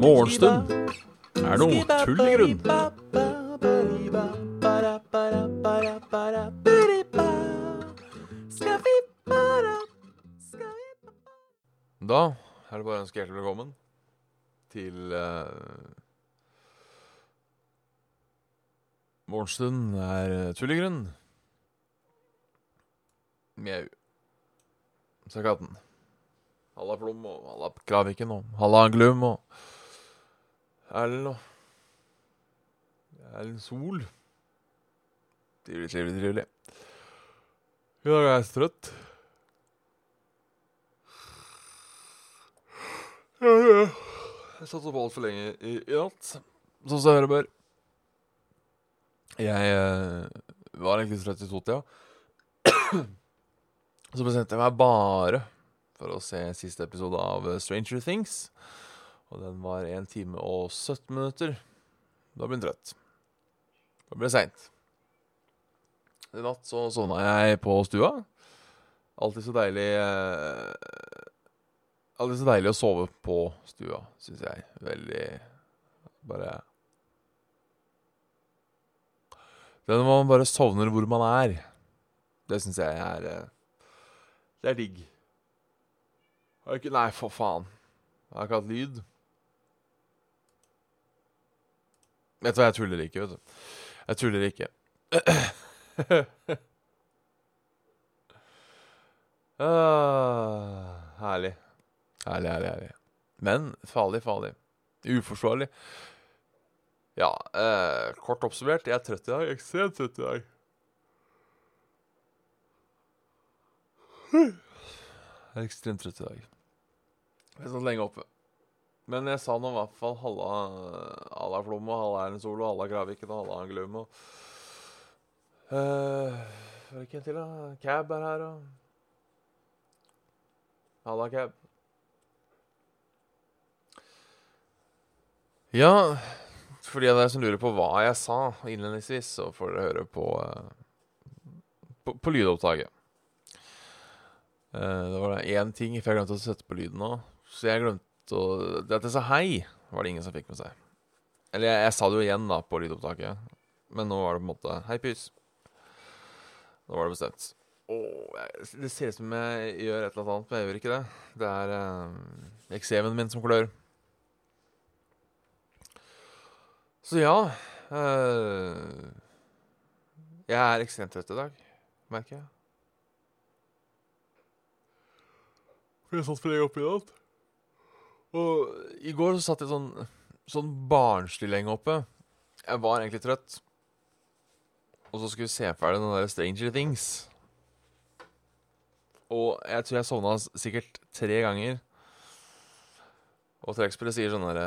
Morgenstund er noe tull i grunn. Da er det bare å ønske hjertelig velkommen til uh, Morgenstund er tull i grunn. Mjau. sa katten. Halla Plom og halla Kraviken og halla Glum og Erlend og Erlend Sol. Trivelig, trivelig, trivelig. I dag er jeg så trøtt. Jeg satt opp altfor lenge i, i natt, sånn som jeg hører bør. Jeg eh, var egentlig trøtt i to-tida. Så bestemte jeg meg bare for å se siste episode av Stranger Things. Og den var 1 time og 17 minutter. Da ble jeg trøtt. Da ble det seint. I natt så sovna jeg på stua. Alltid så deilig eh, Alltid så deilig å sove på stua, syns jeg. Veldig Bare Det er når man bare sovner hvor man er. Det syns jeg er eh, Det er digg. Har ikke Nei, for faen. Jeg har ikke hatt lyd. Vet du hva, jeg tuller ikke, vet du. Jeg tuller ikke. ah, herlig. Herlig, herlig, herlig. Men farlig, farlig. Uforsvarlig. Ja, eh, kort oppsummert, jeg er trøtt i dag. Ekstremt trøtt i dag. Jeg er ekstremt trøtt i dag. Jeg stått lenge oppe. Men jeg sa nå i hvert fall halla Halla Flom og halla Erlend Sol og halla Graviken og halla Glum og uh, det en til, da? Cab er her og Halla, Cab. Ja, for de av dere som lurer på hva jeg sa innledningsvis, så får dere høre på, uh, på, på lydopptaket. Uh, det var én ting, for jeg glemte å sette på lyden nå. Så jeg glemte å Det at jeg sa hei, var det ingen som fikk med seg. Eller jeg, jeg sa det jo igjen da på lydopptaket, men nå var det på en måte Hei, pys. Nå var det bestemt. Jeg, det ser ut som jeg gjør et eller annet, men jeg gjør ikke det. Det er uh, eksemen min som klør. Så ja uh, Jeg er ekstremt trøtt i dag, merker jeg. For jeg satt for lenge oppe i natt. Og i går så satt jeg sånn Sånn barnslig lenge oppe. Jeg var egentlig trøtt. Og så skulle vi se ferdig den der Stranger Things. Og jeg tror jeg sovna sikkert tre ganger. Og trekkspillet sier sånn derre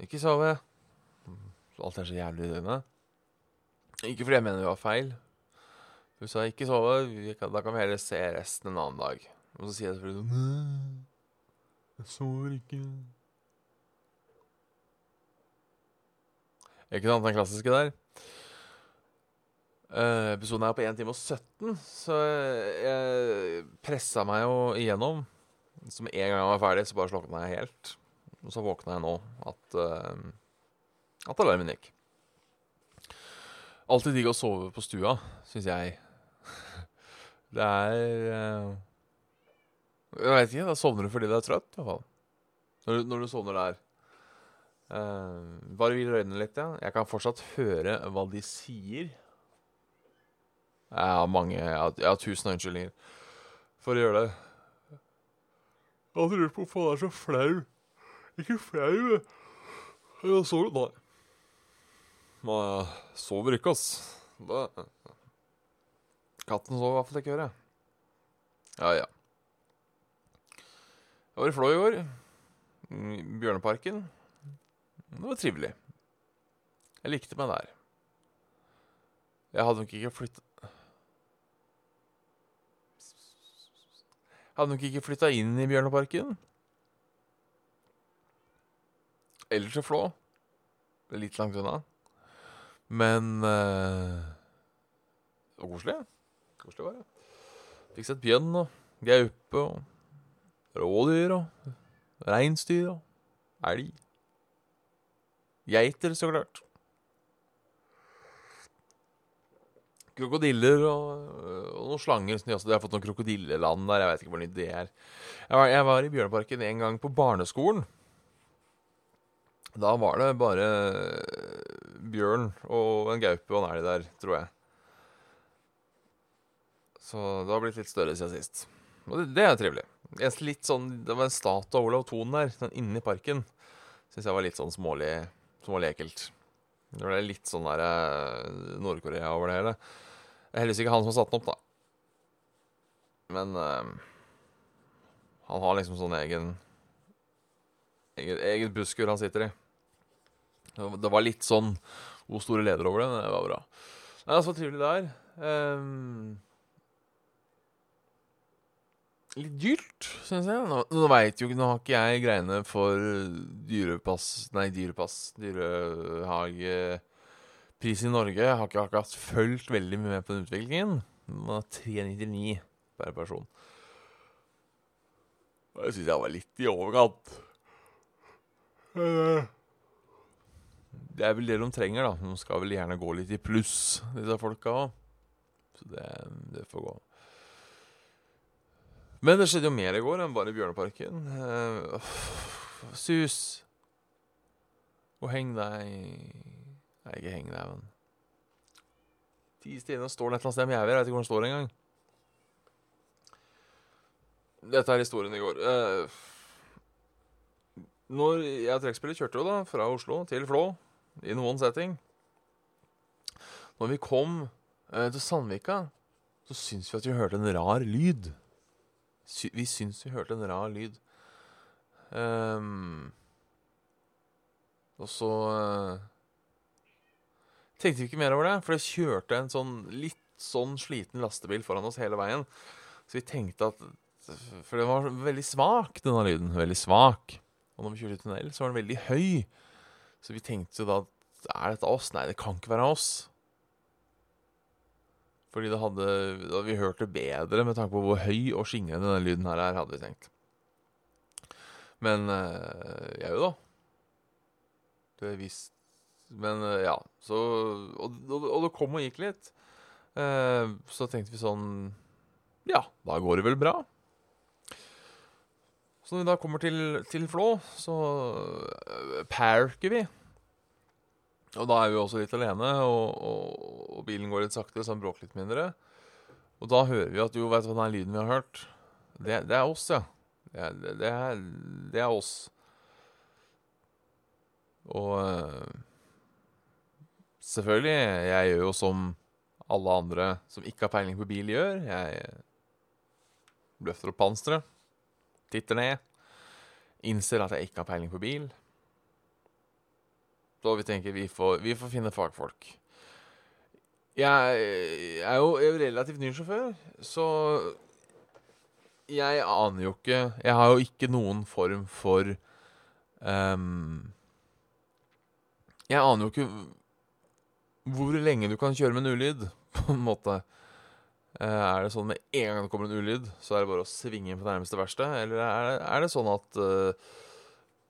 Ikke sove. Alt er så jævlig i døgnet. Ikke fordi jeg mener det var feil. Hun sa ikke sove, da kan vi heller se resten en annen dag. Og så sier jeg selvfølgelig sånn Jeg sover ikke. Ikke sant, den klassiske der. Uh, episoden er på 1 time og 17, så jeg pressa meg jo igjennom. Så med en gang jeg var ferdig, så bare slokna jeg helt. Og så våkna jeg nå at, uh, at alarmen gikk. Alltid digg å sove på stua, syns jeg. Det er uh, Jeg veit ikke. Da sovner du fordi du er trøtt, i hvert fall. Når, når du sovner der. Uh, bare hvil øynene litt, ja. Jeg kan fortsatt høre hva de sier. Jeg har mange Jeg har, jeg har tusen unnskyldninger for å gjøre det. Jeg lurt på hvorfor han er så flau. Ikke flau, jeg sover Nei. Nei, jeg sover ikke, ass. Da. Katten sover i hvert fall ikke, hører jeg. Ja, ja. Jeg var i Flå i går. I Bjørneparken. Det var trivelig. Jeg likte meg der. Jeg hadde nok ikke flytta Hadde nok ikke flytta inn i Bjørneparken. Eller til Flå. Det er litt langt unna. Men uh, Det var koselig. Koselig var det. Fikk sett bjørn og gaupe og rådyr og reinsdyr og elg. Geiter, så klart. Krokodiller og, og noen slanger. Så de har fått noen krokodilleland der. Jeg vet ikke hvor nytt det er. Jeg var, jeg var i Bjørneparken en gang på barneskolen. Da var det bare bjørn og en gaupe og en elg der, tror jeg. Så det har blitt litt større siden sist. Og det, det er trivelig. Litt sånn, det var en statue av Olav Thon der, sånn inni parken. Syns jeg var litt sånn smålig, smålig ekkelt. Det ble litt sånn der eh, Nord-Korea over det hele. Det er heldigvis ikke han som har satt den opp, da. Men uh, han har liksom sånn egen Eget, eget busskur han sitter i. Det var litt sånn O store leder over det, det var bra. Nei, det så trivelig der. Um, litt dyrt, syns jeg. Nå, nå veit jo Nå har ikke jeg greiene for dyrepass Nei, dyrepass. Dyrehagepris i Norge. Jeg har ikke akkurat fulgt veldig mye med på den utviklingen. Den var 399 per person. Det syns jeg var litt i overkant. Det er vel det de trenger, da. De skal vel gjerne gå litt i pluss, disse folka òg. Så det, det får gå. Men det skjedde jo mer i går enn bare i Bjørneparken. Uh, sus. Og heng deg Nei, ikke heng deg, men Ti steder står det et eller annet sted med jævler. Jeg vet ikke hvor den står engang. Dette er historien i går. Uh, når jeg og trekkspillet kjørte jo da fra Oslo til Flå i noen setting Når vi kom uh, til Sandvika, så syns vi at vi hørte en rar lyd sy vi syns vi hørte en rar lyd. Um, og så uh, tenkte vi ikke mer over det, for det kjørte en sånn litt sånn sliten lastebil foran oss hele veien. Så vi tenkte at For den var veldig svak, denne lyden. Veldig svak. Og når vi kjørte i tunnel, så var den veldig høy. Så vi tenkte jo da Er dette oss? Nei, det kan ikke være oss. Fordi det hadde, hadde vi hørt det bedre med tanke på hvor høy og skingrende denne lyden her er, hadde vi tenkt. Men øh, jo, da. Det visst Men øh, ja. Så og, og, og, det kom og gikk litt. Uh, så tenkte vi sånn Ja, da går det vel bra. Så når vi da kommer til, til Flå, så parker vi. Og da er vi også litt alene, og, og, og bilen går litt sakte, så han bråker litt mindre. Og da hører vi at jo, vet du hva den lyden vi har hørt? Det, det er oss, ja. Det er, det, er, det er, oss. Og uh, selvfølgelig, jeg gjør jo som alle andre som ikke har peiling på bil, gjør. Jeg løfter opp panseret, titter ned, innser at jeg ikke har peiling på bil. Så vi tenker vi får, vi får finne fagfolk. Jeg, er jo, relativt ny sjåfør, så jeg aner jo ikke Jeg har jo ikke noen form for um, Jeg aner jo ikke hvor lenge du kan kjøre med en ulyd, på en måte. Uh, er det sånn med en gang det kommer en ulyd, så er det bare å svinge inn på nærmeste verste? Eller er det, er det sånn at uh,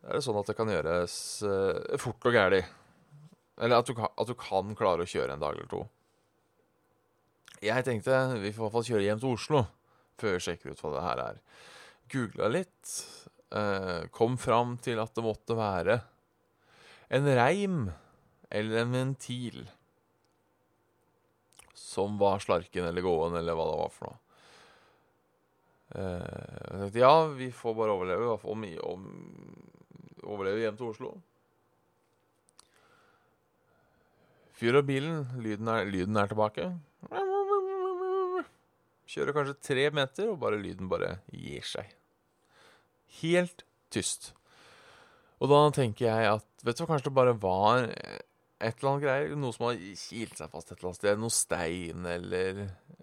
er det sånn at det kan gjøres uh, fort og gæli. Eller at du, at du, kan klare å kjøre en dag eller to. Jeg tenkte vi får i hvert fall kjøre hjem til Oslo før vi sjekker ut hva det her er. Googla litt. Uh, kom fram til at det måtte være en reim eller en ventil som var slarken eller gåen eller hva det var for noe. Uh, jeg tenkte ja, vi får bare overleve. Om, om overleve hjem til Oslo. Fyr opp bilen. Lyden er, lyden er, tilbake. Kjører kanskje tre meter, og bare lyden bare gir seg. Helt tyst. Og da tenker jeg at Vet du hva, kanskje det bare var et eller annet greier. Noe som har kilt seg fast et eller annet sted. Noe stein eller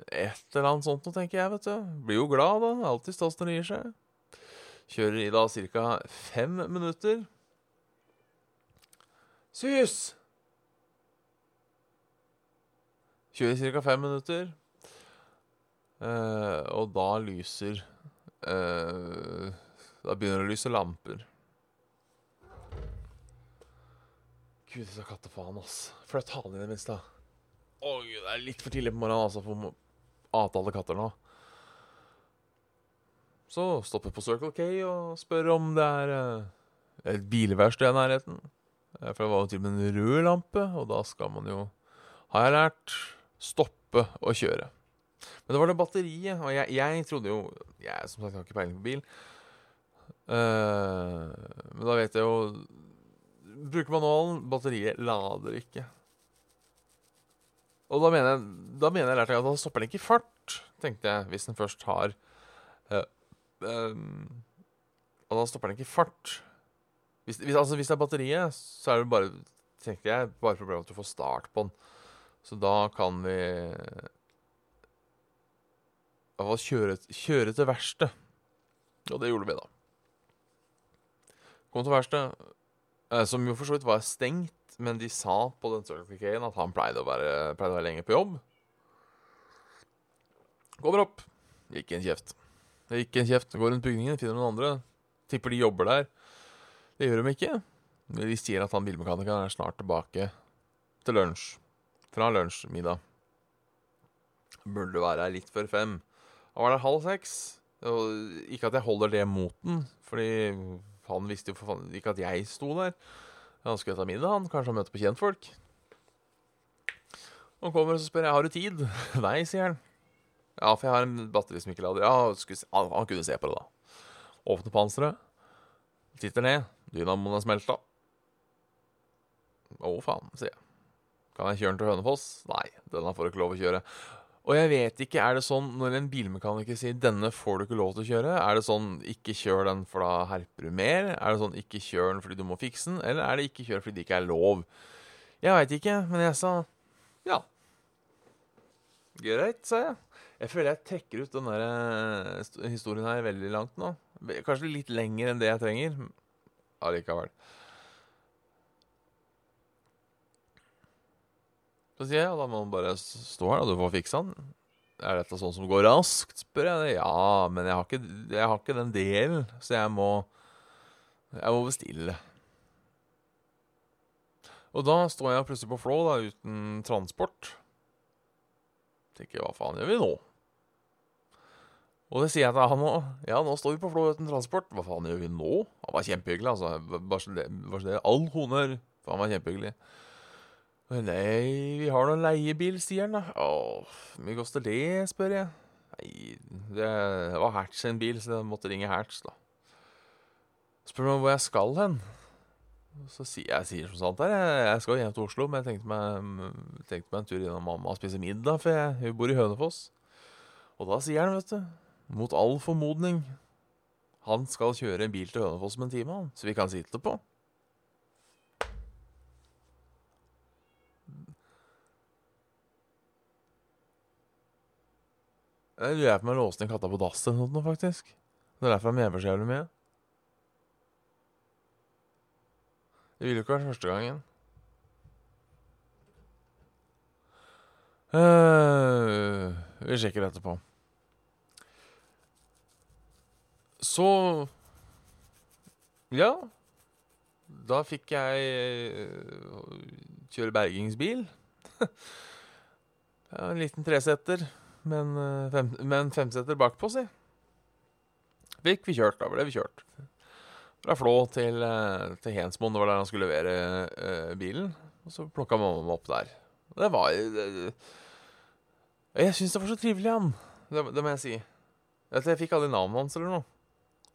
et eller annet sånt noe, tenker jeg. vet du. Blir jo glad, da. Alltid stas når det gir seg. Kjører i da ca. fem minutter. Sus! Kjører i ca. fem minutter. Eh, og da lyser eh, Da begynner det å lyse lamper. Gud, disse kattefaen, ass. Flytt halen i det minste. Oi, det er litt for tidlig på morgenen altså, for å avtale katter nå. Så stopper jeg på Circle K og spør om det er eh, et bilverksted i nærheten. Eh, For det var jo til og med en rød lampe, og da skal man jo, har jeg lært, stoppe å kjøre. Men det var det batteriet, og jeg, jeg trodde jo Jeg som sagt har ikke peiling på bil. Uh, men da vet jeg jo Bruker manualen, batteriet lader ikke. Og da mener jeg, da mener jeg lærte at da stopper den ikke i fart, tenkte jeg, hvis den først har Og da stopper den ikke i fart. Hvis, hvis, altså, hvis det er batteriet, så er det bare tenkte jeg, bare problemet at du får start på den. Så da kan vi i hvert fall kjøre, kjøre til verkstedet. Og det gjorde vi, da. Kom til verkstedet, eh, som jo for så vidt var stengt, men de sa på den Circle at han pleide å, være, pleide å være lenge på jobb. Kommer opp. Ikke en kjeft. Det ikke en kjeft. Går rundt bygningen, finner noen andre. Tipper de jobber der. Det gjør de ikke. De sier at han bilmekanikeren er snart tilbake til lunsj. Fra lunsjmiddag. Burde være her litt før fem. Han var der halv seks. Og ikke at jeg holder det mot den, fordi han visste jo for faen ikke at jeg sto der. Han skulle ta middag, han. Kanskje han møter på kjentfolk. Han kommer og så spør jeg har du tid. Nei, sier han. Ja, for jeg har en batteri som ikke lader. Ja, skulle han, han kunne se på det, da. Åpner panseret. Titter ned. Dynamoen er smelta. Å, faen, sier jeg. Kan jeg kjøre den til Hønefoss? Nei, denne får du ikke lov å kjøre. Og jeg vet ikke, er det sånn når en bilmekaniker sier 'denne får du ikke lov til å kjøre', er det sånn 'ikke kjør den, for da herper du mer'? Er det sånn 'ikke kjør den fordi du må fikse den'? Eller er det 'ikke kjør fordi det ikke er lov'? Jeg veit ikke, men jeg sa ja. Greit, sa jeg. Jeg føler jeg trekker ut den eh, historien her veldig langt nå. Kanskje litt lenger enn det jeg trenger. Allikevel. Så sier jeg, ja, da må man bare stå her, og du får fikse den. Er dette sånn som går raskt, spør jeg. Ja, men jeg har ikke, jeg har ikke den delen, så jeg må Jeg må bestille. Og da står jeg plutselig på Flå, da, uten transport. Tenker, hva faen gjør vi nå? Og det sier jeg til han òg. Ja, nå står vi på Flå uten transport. Hva faen gjør vi nå? Han var kjempehyggelig, altså. Bare det, all honnør. Han var kjempehyggelig. Nei, vi har noen leiebil, sier han da. Åh, hvor mye koster det, spør jeg. Nei, det var Hertz sin bil, så jeg måtte ringe Hertz, da. Spør meg hvor jeg skal hen. Så sier jeg sier som sant er, jeg, skal hjem til Oslo, men jeg tenkte meg, tenkte meg en tur innom mamma og spise middag, for jeg, hun bor i Hønefoss. Og da sier han, vet du, mot all formodning, han skal kjøre en bil til Hønefoss om en time, han, så vi kan sitte på. Jeg lurer på om jeg låste inn katta på dass eller noe, faktisk. Det er derfor jeg mener så jævlig mye. Det ville jo ikke vært første gangen. Uh, vi sjekker etterpå. Så Ja. Da fikk jeg uh, kjøre bergingsbil. ja, en liten tresetter, men, uh, fem, med en femsetter bakpå, si. Fikk vi kjørt, da ble vi kjørt. Fra Flå til, eh, til Hensmoen, det var der han skulle levere eh, bilen. Og så plukka mamma meg opp der. Det var det, Jeg syns det var så trivelig, han. Det, det må jeg si. Jeg fikk aldri navnet hans eller noe.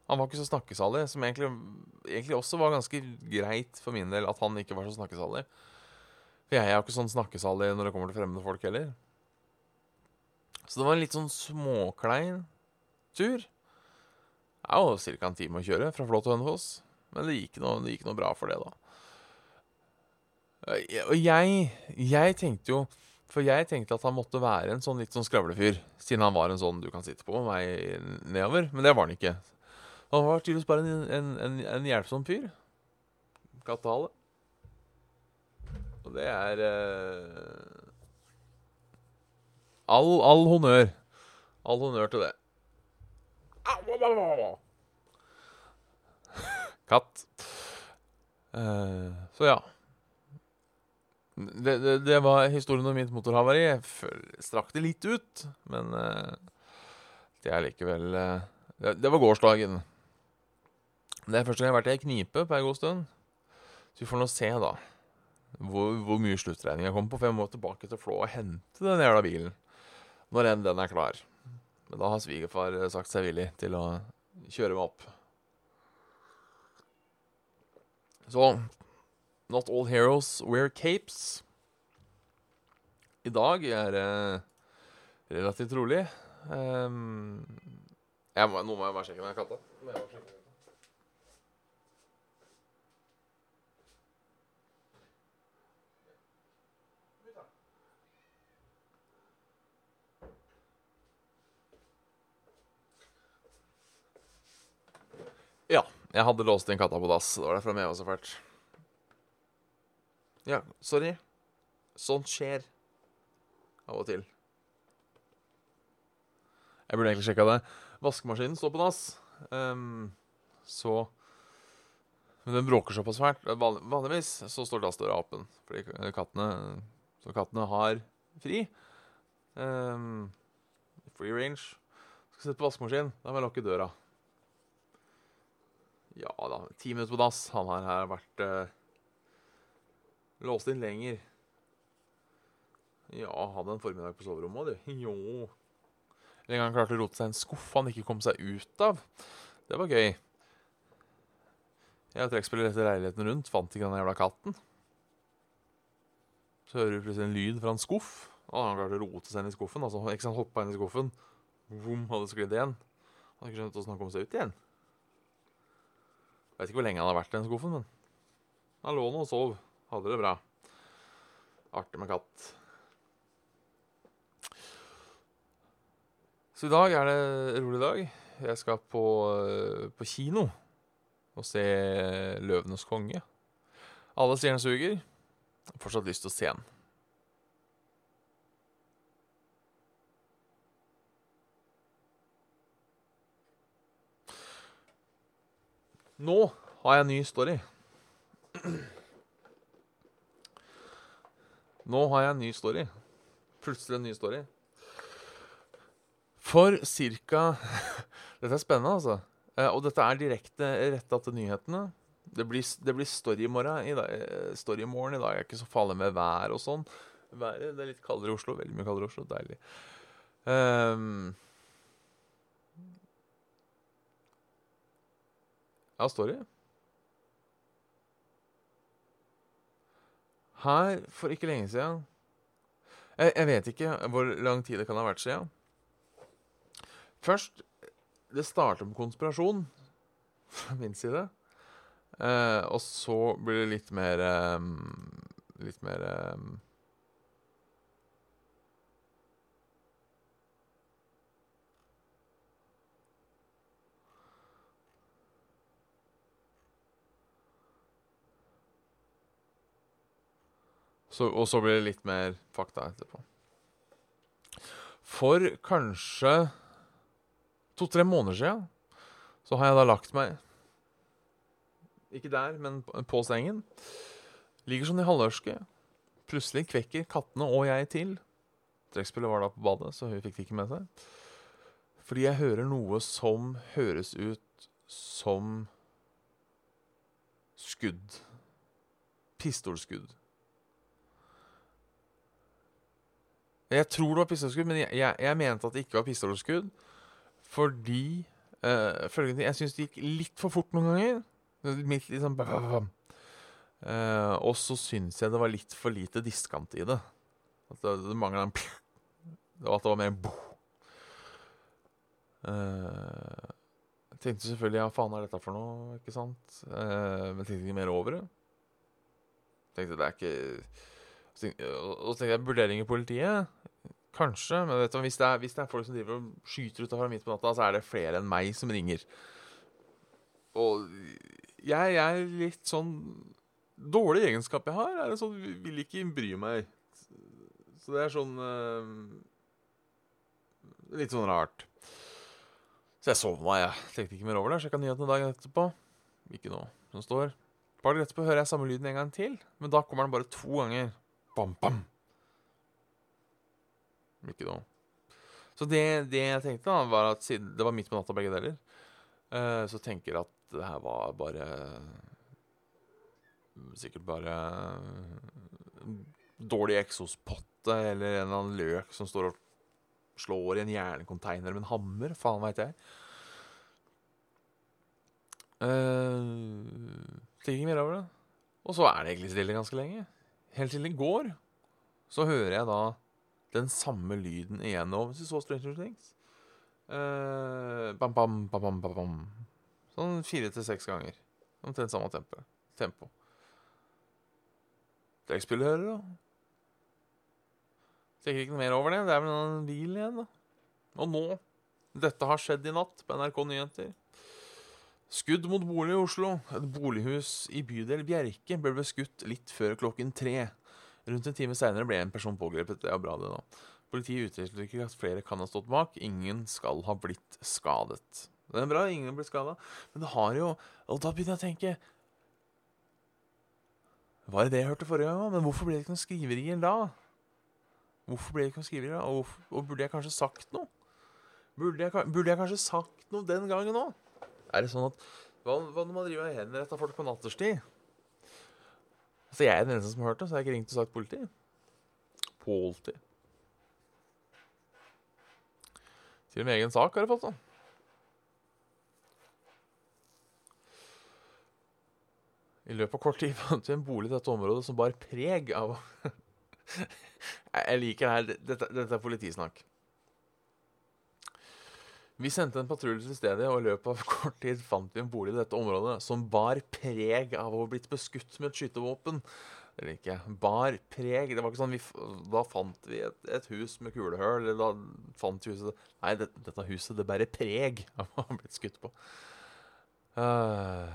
Han var ikke så snakkesalig, som egentlig, egentlig også var ganske greit for min del at han ikke var så snakkesalig. For jeg er jo ikke sånn snakkesalig når det kommer til fremmede folk heller. Så det var en litt sånn småklein tur. Det er jo ca. en time å kjøre fra Flå til Hønefoss. Men det gikk, noe, det gikk noe bra for det, da. Og jeg, jeg tenkte jo For jeg tenkte at han måtte være en sånn litt sånn skravlefyr. Siden han var en sånn du kan sitte på med meg nedover. Men det var han ikke. Han var tydeligvis bare en, en, en, en hjelpsom fyr. Kattehale. Og det er eh, all, all honnør. All honnør til det. Katt. Uh, så ja. Det, det, det var historien om mitt motorhavari. Jeg strakk det litt ut, men uh, det er likevel uh, det, det var gårsdagen. Det er første gang jeg har vært i ei knipe på ei god stund. Så vi får nå se, da, hvor, hvor mye jeg kommer på. For jeg må tilbake til Flå og hente den jævla bilen når enn den er klar. Men da har svigerfar eh, sagt seg villig til å kjøre meg opp. Så Not all heroes wear capes. I dag er det relativt rolig. Um, må, nå må jeg bare sjekke med katta. Ja, jeg hadde låst inn katta på dass. Det var derfor jeg var så fælt. Ja, sorry. Sånt skjer av og til. Jeg burde egentlig sjekka det. Vaskemaskinen står på dass. Um, så Men den bråker såpass fælt. Vanligvis så står dassdøra åpen, fordi kattene Så kattene har fri. Um, free range. Skal sette på vaskemaskinen. Da må jeg lukke døra. Ja da. Ti minutter på dass. Han her har vært eh, låst inn lenger. Ja, hadde en formiddag på soverommet òg, du. Jo. En gang klarte å rote seg en skuff han ikke kom seg ut av. Det var gøy. Jeg trekkspiller etter leiligheten rundt, fant ikke den jævla katten. Så hører du plutselig en lyd fra en skuff. Og han klarte å rote seg inn i skuffen. Altså, ikke sant, hoppa inn i skuffen. Vom, hadde sklidd igjen. Han hadde ikke skjønt åssen han kom seg ut igjen. Vet ikke hvor lenge han har vært i den skuffen, men han lå nå og sov. Hadde det bra. Artig med katt. Så i dag er det rolig dag. Jeg skal på, eh, på kino og se 'Løvenes konge'. Alle sier den suger. Jeg Fortsatt lyst til å se den. Nå har jeg en ny story. Nå har jeg en ny story. Plutselig en ny story. For cirka Dette er spennende, altså. Eh, og dette er direkte retta til nyhetene. Det blir, det blir story, i morgen, i dag, eh, story i morgen. I dag er ikke så farlig med vær og sånn. Været det er litt kaldere i Oslo. Veldig mye kaldere i Oslo. Deilig. Ehm. Ja, story. Her, for ikke lenge siden jeg, jeg vet ikke hvor lang tid det kan ha vært siden. Først Det starter med konspirasjon fra min side. Eh, og så blir det litt mer eh, Litt mer eh, så, Og så blir det litt mer fakta etterpå. For kanskje to-tre måneder siden så har jeg da lagt meg Ikke der, men på- sengen. Ligger sånn i halvørske. Plutselig kvekker kattene og jeg til. Trekkspillet var da på badet, så hun fikk det ikke med seg. Fordi jeg hører noe som høres ut som skudd. Pistolskudd. Jeg tror det var pistolskudd, men jeg, jeg, jeg mente at det ikke var pistolskudd. Fordi uh, følgende, Jeg syns det gikk litt for fort noen ganger. Litt, litt sånn. Eh, og så syns jeg det var litt for lite diskant i det. At det, det mangla en Og at det var mer bo. Uh, jeg tenkte selvfølgelig ja, faen er dette for noe, ikke sant? Uh, men tenkte ikke mer over det. Tenkte det er ikke Og og så tenkte jeg vurdering i politiet. Kanskje, men du, hvis, det er, hvis det er folk som driver og skyter utafor midt på natta, så er det flere enn meg som ringer. Og jeg, jeg er litt sånn Dårlig egenskap jeg har, er en sånn vil ikke bry meg. Så det er sånn eh, litt sånn rart. Så jeg sovna, jeg. Tenkte ikke mer over det. Sjekka nyhetene dagen etterpå. Ikke noe som står. Dager etterpå hører jeg samme lyden en gang til, men da kommer den bare to ganger. Bam, bam. Ikke noe. Så det, det jeg tenkte, da, var at siden det var midt på natta begge deler, uh, så tenker jeg at det her var bare Sikkert bare dårlig eksospotte eller en eller annen løk som står og slår i en jerncontainer med en hammer. Faen veit jeg. Uh, Tenker ikke mer over det. Og så er det egentlig stille ganske lenge. Helt til i går så hører jeg da den samme lyden igjen. Og hvis du så Stranger Things eh, bam, bam, bam, bam, bam. Sånn fire til seks ganger. Omtrent samme tempo. tempo. Trekkspillet hører, da. Tenker ikke noe mer over det. Det er vel en bil igjen, da. Og nå Dette har skjedd i natt på NRK Nyheter. Skudd mot bolig i Oslo. Et bolighus i bydel Bjerke ble beskutt litt før klokken tre. Rundt en time seinere ble en person pågrepet. Det er bra, det, da. Politiet uttrykker at flere kan ha stått bak. Ingen skal ha blitt skadet. Det er bra, ingen har blitt skada. Men det har jo Og da begynner jeg å tenke Var det det jeg hørte forrige gang? Men hvorfor ble det ikke noen skriverier da? Hvorfor ble det ikke noen skriverier da? Og, og, burde jeg kanskje sagt noe? Burde jeg, burde jeg kanskje sagt noe den gangen òg? Er det sånn at Hva, hva når man driver og henretter folk på natterstid? Så jeg er den eneste som har hørt det, så jeg har ikke ringt og sagt politi. Politi. Til og med egen sak har jeg fått, da. I løpet av kort tid fant vi en bolig i dette området som bar preg av Jeg liker det her. Dette, dette er politisnakk. Vi sendte en patrulje til stedet, og i løpet av kort tid fant vi en bolig i dette området som bar preg av å ha blitt beskutt med et skytevåpen. Eller ikke. Bar preg. Det var ikke sånn vi, Da fant vi et, et hus med kulehull. Da fant vi huset Nei, det, dette huset det bærer preg av å ha blitt skutt på. Uh,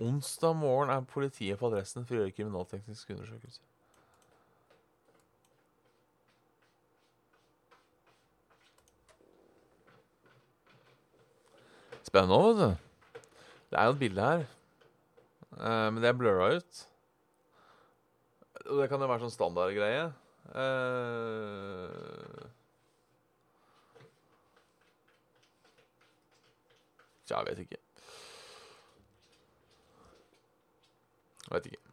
onsdag morgen er politiet på adressen for å gjøre kriminalteknisk undersøkelse. Spennende òg, vet du. Det er jo et bilde her. Uh, men det er blurra ut. Og det kan jo være sånn standardgreie. Uh, Tja, jeg vet ikke. Jeg vet ikke.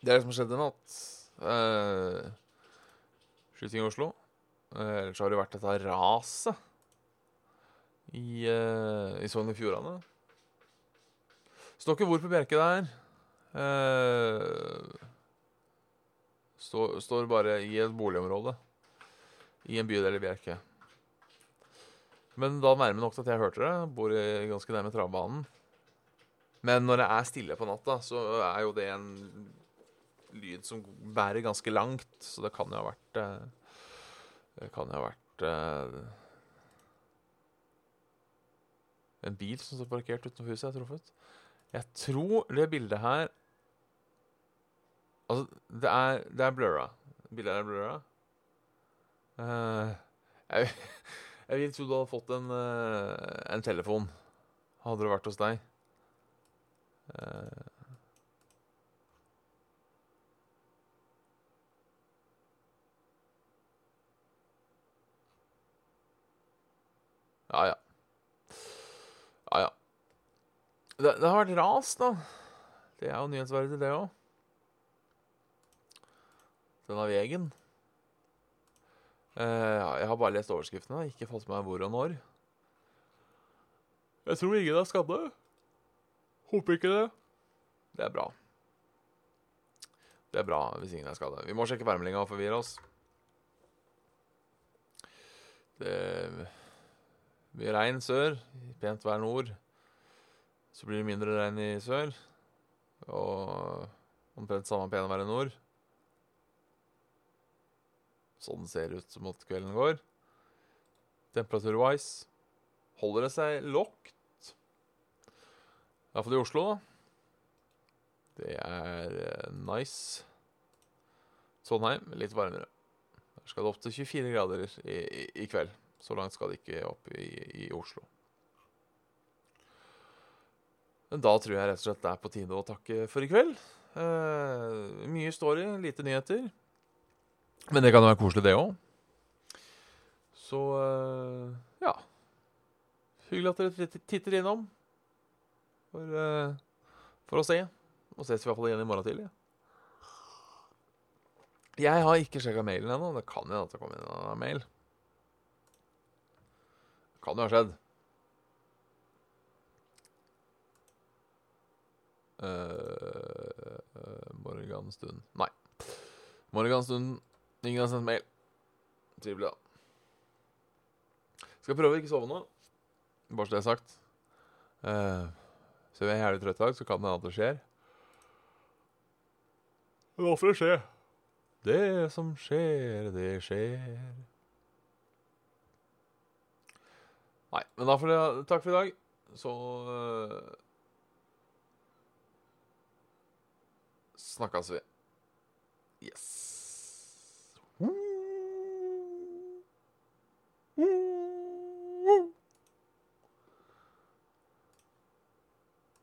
Det er det som skjedde i natt. Uh, skyting i Oslo. Uh, ellers har det vært dette raset i, uh, i Sogn og Fjordane. Står ikke hvor på Bjerke det er. Uh, står, står bare i et boligområde i en bydel i Bjerke. Men da nærme nok til at jeg hørte det. Bor ganske nærme travbanen. Men når det er stille på natta, så er jo det en lyd som bærer ganske langt. Så det kan jo ha vært uh, Det kan jo ha vært en bil som står parkert utenfor huset, har truffet. Jeg tror det bildet her Altså, det er, det er blurra. Bildet er blurra. Uh, jeg, jeg vil tro du hadde fått en, uh, en telefon. Hadde det vært hos deg. Uh, ja. Ja, ja. Det, det, har vært ras, da. Det er jo nyhetsverdig, det òg. Denne veien. Uh, jeg har bare lest overskriftene, ikke fått med meg hvor og når. Jeg tror ingen er skadde. Håper ikke det. Det er bra. Det er bra hvis ingen er skadde. Vi må sjekke værmeldinga og forvirre oss. Det mye regn sør, pent vær nord. Så blir det mindre regn i sør. Og omtrent samme pene vær i nord. Sånn ser det ut mot kvelden går. Temperatur-wise holder det seg lågt. Iallfall i Oslo, da. Det er uh, nice. Trondheim litt varmere. Der skal det opp til 24 grader i, i, i kveld. Så langt skal det ikke opp i, i Oslo. Men da tror jeg rett og slett det er på tide å takke for i kveld. Eh, mye story, lite nyheter. Men det kan jo være koselig, det òg. Så eh, ja. Hyggelig at dere titter innom for, eh, for å se. Og ses i hvert fall igjen i morgen tidlig. Jeg har ikke sjekka mailen ennå. Det kan hende at det kommer inn en mail. Det kan jo ha skjedd. Uh, Morgenstund Nei. Morgenstund Ingen har sendt mail. Trivelig, da. Skal prøve å ikke sove nå. Bare så det er sagt. Uh, så jeg er jævlig trøtt i dag, så kan det hende at det skjer. Men Hvorfor det skjer? Det som skjer, det skjer. Nei, men da får dere takk for i dag. Så uh, snakkes vi. Yes. Woo. Mm.